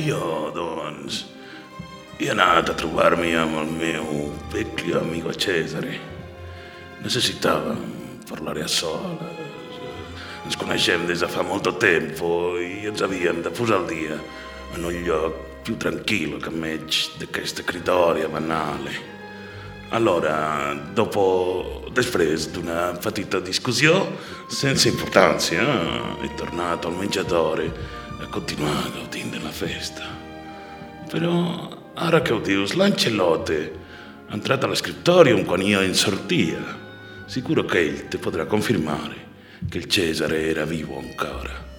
Io, doncs, he anat a trobar-m'hi amb el meu vecchio amico Cesare. Necessitàvem parlare a soles. Ens coneixem des de fa molto tempo i ens havíem de posar al dia in un lloc più tranquillo che match di questa critoria banale. Allora, dopo, després d'una petita discussió, senza importanza, eh, è tornato al mangiatore e ha continuato gaudint della festa. Però, ara que ho dius, l'Ancelote ha entrat a l'escriptorium quan io in sortia. Sicuro che ell te potrà confermare che il Cesare era vivo ancora.